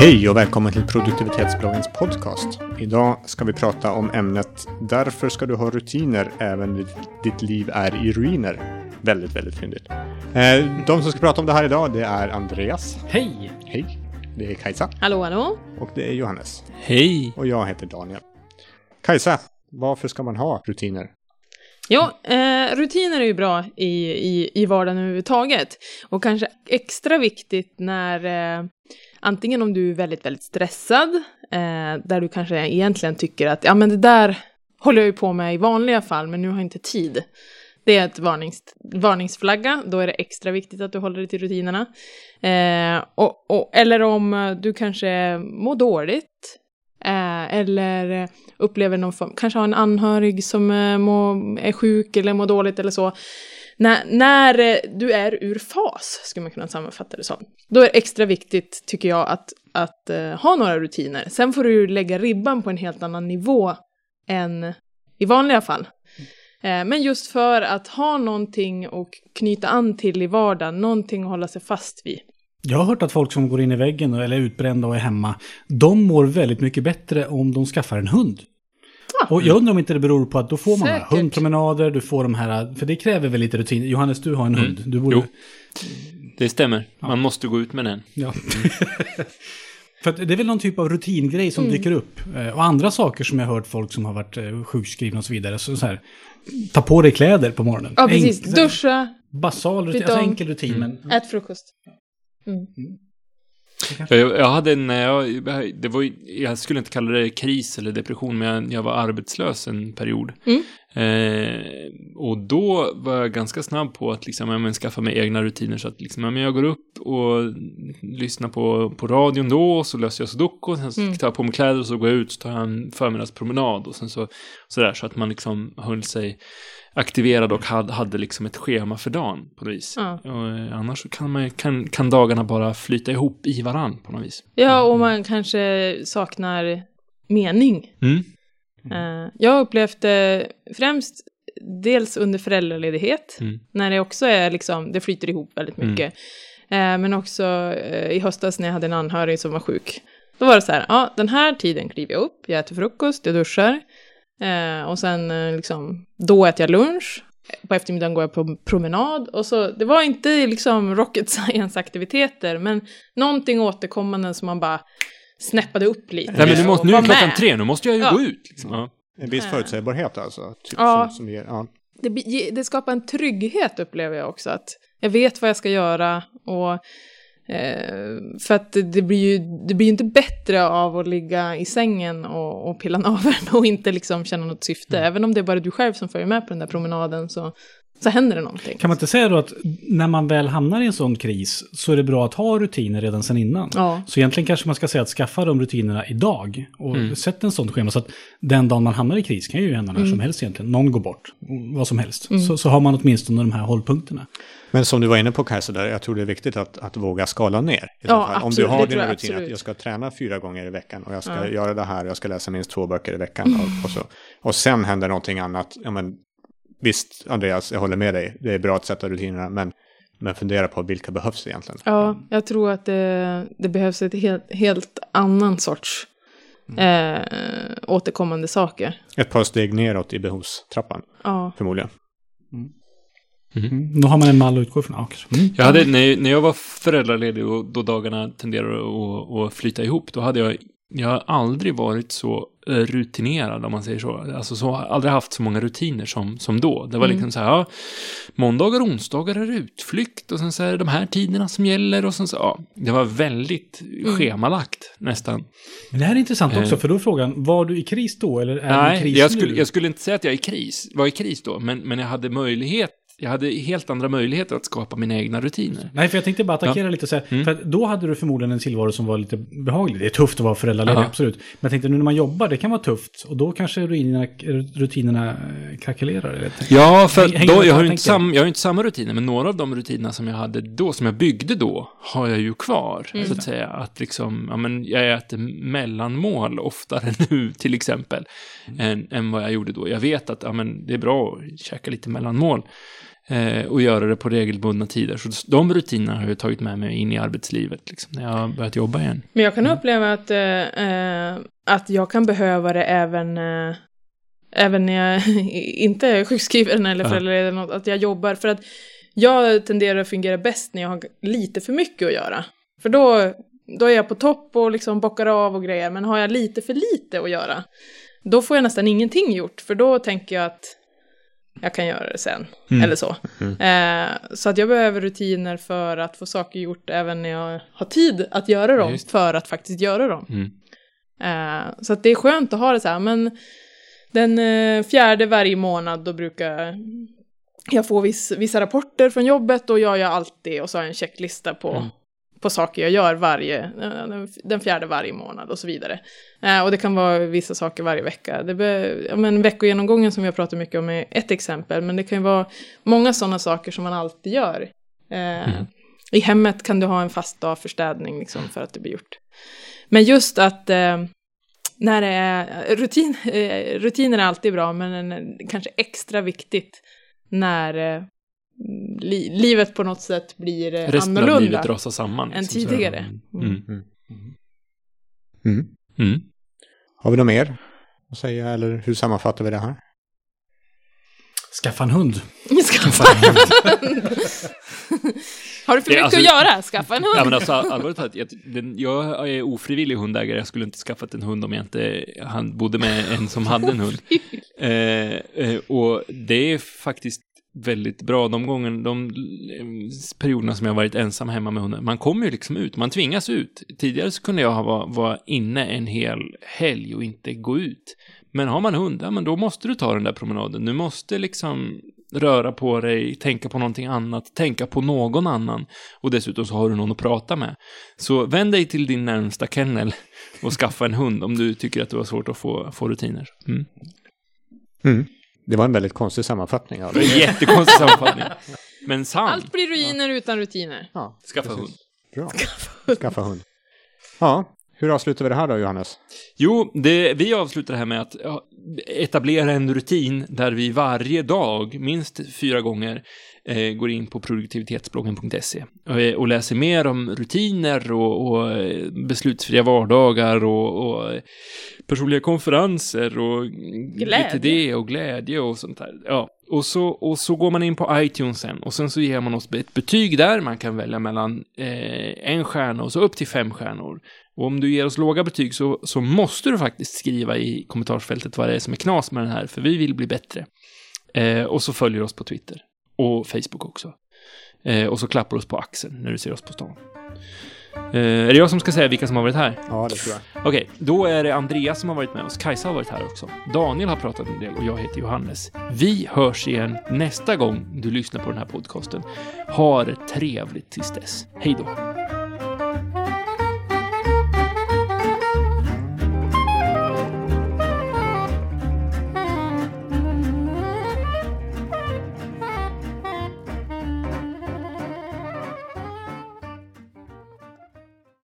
Hej och välkommen till produktivitetsbloggens podcast. Idag ska vi prata om ämnet Därför ska du ha rutiner även när ditt liv är i ruiner. Väldigt, väldigt fyndigt. Eh, de som ska prata om det här idag det är Andreas. Hej! Hej. Det är Kajsa. Hallå, hallå. Och det är Johannes. Hej! Och jag heter Daniel. Kajsa, varför ska man ha rutiner? Ja, eh, rutiner är ju bra i, i, i vardagen överhuvudtaget. Och kanske extra viktigt när eh, antingen om du är väldigt, väldigt stressad, eh, där du kanske egentligen tycker att ja men det där håller jag ju på med i vanliga fall, men nu har jag inte tid. Det är ett varnings, varningsflagga, då är det extra viktigt att du håller dig till rutinerna. Eh, och, och, eller om du kanske mår dåligt, eh, eller upplever någon form, kanske har en anhörig som eh, må, är sjuk eller mår dåligt eller så. När, när du är ur fas, skulle man kunna sammanfatta det som, då är det extra viktigt, tycker jag, att, att uh, ha några rutiner. Sen får du lägga ribban på en helt annan nivå än i vanliga fall. Uh, men just för att ha någonting att knyta an till i vardagen, någonting att hålla sig fast vid. Jag har hört att folk som går in i väggen eller är utbrända och är hemma, de mår väldigt mycket bättre om de skaffar en hund. Och jag undrar om inte det beror på att då får man Säkert. hundpromenader, du får de här, för det kräver väl lite rutin. Johannes, du har en hund. Du borde... Jo. Det stämmer. Man måste gå ut med den. Ja. för att det är väl någon typ av rutingrej som dyker upp. Eh, Och andra saker som jag hört folk som har varit eh, sjukskrivna och så vidare. Så, så här, ta på dig kläder på morgonen. Ja, precis. Enk- Duscha, Basal rutin, alltså enkel rutin. Men, ät frukost. Jag, jag hade en, jag, det var, jag skulle inte kalla det kris eller depression, men jag, jag var arbetslös en period. Mm. Eh, och då var jag ganska snabb på att liksom, ja, men, skaffa mig egna rutiner. Så att liksom, ja, men jag går upp och lyssnar på, på radion då, och så löser jag sudoku, sen så Mm. tar jag på mig kläder och så går jag ut, så tar jag en förmiddagspromenad och sen så, sådär, så att man liksom höll sig aktiverad och hade, hade liksom ett schema för dagen på något vis. Ja. Och, eh, annars kan, man, kan, kan dagarna bara flyta ihop i varann på något vis. Ja, och man kanske saknar mening. Mm. Eh, Jag har upplevt det främst dels under föräldraledighet, Mm. när det också är liksom, det flyter ihop väldigt Mm. mycket. Eh, Men också eh, i höstas när jag hade en anhörig som var sjuk. Då var det så här, ja, den här tiden kliver jag upp, jag äter frukost, jag duschar. Och sen liksom, då äter jag lunch. På eftermiddagen går jag på promenad. Och så, det var inte liksom rocket science-aktiviteter, men någonting återkommande som man bara snäppade upp lite. Nej, men nu, måste, nu är klockan med. tre, nu måste jag ju Ja. gå ut. Liksom. Ja. En viss förutsägbarhet alltså. Typ Ja. som, som ger, ja. det, det skapar en trygghet upplever jag också. Att jag vet vad jag ska göra. Och, eh, för att det, blir ju det blir inte bättre av att ligga i sängen och, och pilla naveln och inte liksom känna något syfte. Även om det är bara du själv som följer med på den där promenaden så, så händer det någonting. Kan man inte säga då att när man väl hamnar i en sån kris så är det bra att ha rutiner redan sedan innan? Ja. Så egentligen kanske man ska säga att skaffa de rutinerna idag och Mm. sätt en sån schema så att den dagen man hamnar i kris kan ju hända när Mm. som helst egentligen. Någon går bort, vad som helst. Så, så har man åtminstone de här hållpunkterna. Men som du var inne på Kajsa, där, jag tror det är viktigt att, att våga skala ner. Ja, fall. Om du absolut, har dina rutiner, att absolut. jag ska träna fyra gånger i veckan och jag ska Ja. göra det här och jag ska läsa minst två böcker i veckan. Och, och, så. och sen händer någonting annat. Ja, men, visst, Andreas, jag håller med dig. Det är bra att sätta rutinerna, men, men fundera på vilka behövs egentligen. Ja, jag tror att det, det behövs ett helt, helt annan sorts eh, återkommande saker. Ett par steg neråt i behovstrappan, Ja. förmodligen. Mm. Då har man en mall att utgå ifrån. Mm. Jag hade, när, när jag var föräldraledig och då dagarna tenderade att, att flyta ihop, då hade jag, jag har aldrig varit så rutinerad om man säger så. Alltså så, aldrig haft så många rutiner som, som då. Det var Mm. liksom så här, ja, måndagar och onsdagar är utflykt och sen så är det de här tiderna som gäller och sen så, ja, det var väldigt schemalagt nästan. Men det här är intressant också, Eh. för då är frågan, var du i kris då eller är du i Nej, kris jag nu? skulle, jag skulle inte säga att jag är i kris, var i kris då, men, men jag hade möjlighet, jag hade helt andra möjligheter att skapa mina egna rutiner. Nej, för jag tänkte bara attackera lite så här. Mm. För att då hade du förmodligen en tillvaro som var lite behaglig. Det är tufft att vara föräldraledig, Ja. absolut. Men jag tänkte nu när man jobbar, det kan vara tufft. Och då kanske rutinerna, rutinerna krackelerar. Eller? Ja, för Häng- då, jag, har ju inte jag sam, jag har ju inte samma rutiner, men några av de rutinerna som jag hade då, som jag byggde då, har jag ju kvar. Så att säga, att liksom, ja men jag äter mellanmål oftare nu, till exempel, än, än vad jag gjorde då. Jag vet att, ja men det är bra att käka lite mellanmål. Eh, och göra det på regelbundna tider. Så de rutinerna har jag tagit med mig in i arbetslivet, liksom, när jag har börjat jobba igen. Men jag kan uppleva att, eh, eh, att jag kan behöva det även, eh, även när jag inte är sjukskriven eller Ja. föräldraledig eller något, att jag jobbar. För att jag tenderar att fungera bäst när jag har lite för mycket att göra. För då, då är jag på topp och liksom bockar av och grejer. Men har jag lite för lite att göra, då får jag nästan ingenting gjort. För då tänker jag att jag kan göra det sen. Mm. Eller så. Eh, så att jag behöver rutiner för att få saker gjort även när jag har tid att göra dem. just för att faktiskt göra dem. Mm. Eh, så att det är skönt att ha det så här, men den eh, fjärde varje månad då brukar jag få viss, vissa rapporter från jobbet och jag gör alltid och så har jag en checklista på, Mm. På saker jag gör varje, eh, den, fjärde varje månad och så vidare. Eh, och det kan vara vissa saker varje vecka. Det be, ja, men veckogenomgången som jag pratar mycket om är ett exempel, men det kan ju vara många sådana saker som man alltid gör. Eh, Mm. I hemmet kan du ha en fast dag för städning liksom, för att det blir gjort. Men just att eh, när det är, rutin, eh, rutiner är alltid bra, men en, kanske extra viktigt när eh, li, livet på något sätt blir eh, Resten av annorlunda livet rasar samman. än liksom, tidigare. Mm. Mm. Mm. Mm. Har vi något mer att säga eller hur sammanfattar vi det här? Skaffa en hund. Skaffa en hund! Har du för mycket alltså- att göra? Skaffa en hund! Ja men alltså allvarligt talat, jag, jag är ofrivillig hundägare, jag skulle inte skaffat en hund om jag inte han bodde med en som hade en hund. Eh, eh, och det är faktiskt väldigt bra de gånger, de eh, perioderna som jag varit ensam hemma med hunden. Man kommer ju liksom ut, man tvingas ut. Tidigare så kunde jag vara, vara inne en hel helg och inte gå ut. Men har man hund, ja men då måste du ta den där promenaden. Du måste liksom röra på dig, tänka på någonting annat, tänka på någon annan. Och dessutom så har du någon att prata med. Så vänd dig till din närmsta kennel och skaffa en hund om du tycker att du har svårt att få, få rutiner. Mm. Mm. Det var en väldigt konstig sammanfattning av Det det. är en jättekonstig sammanfattning. Men sant. Allt blir ruiner utan rutiner. Ja, Skaffa precis. hund. Bra. Skaffa hund. Ja, hur avslutar vi det här då, Johannes? Jo, det, vi avslutar det här med att ja, etablera en rutin där vi varje dag, minst fyra gånger, går in på produktivitetsbloggen.se och, eh, och läser mer om rutiner och, och eh, beslutsfria vardagar och, och eh, personliga konferenser och Glädje. GTD och glädje och sånt där. Ja. Och så, och så går man in på iTunes sen och sen så ger man oss ett betyg där. Man kan välja mellan eh, en stjärna och så upp till fem stjärnor. Och om du ger oss låga betyg så, så måste du faktiskt skriva i kommentarsfältet vad det är som är knas med den här, för vi vill bli bättre. Eh, och så följer oss på Twitter. Och Facebook också. Eh, och så klappar du oss på axeln när du ser oss på stan. Eh, är det jag som ska säga vilka som har varit här? Ja, det tror jag. Okej, då är det Andreas som har varit med oss. Kajsa har varit här också. Daniel har pratat en del och jag heter Johannes. Vi hörs igen nästa gång du lyssnar på den här podcasten. Ha det trevligt tills dess. Hej då!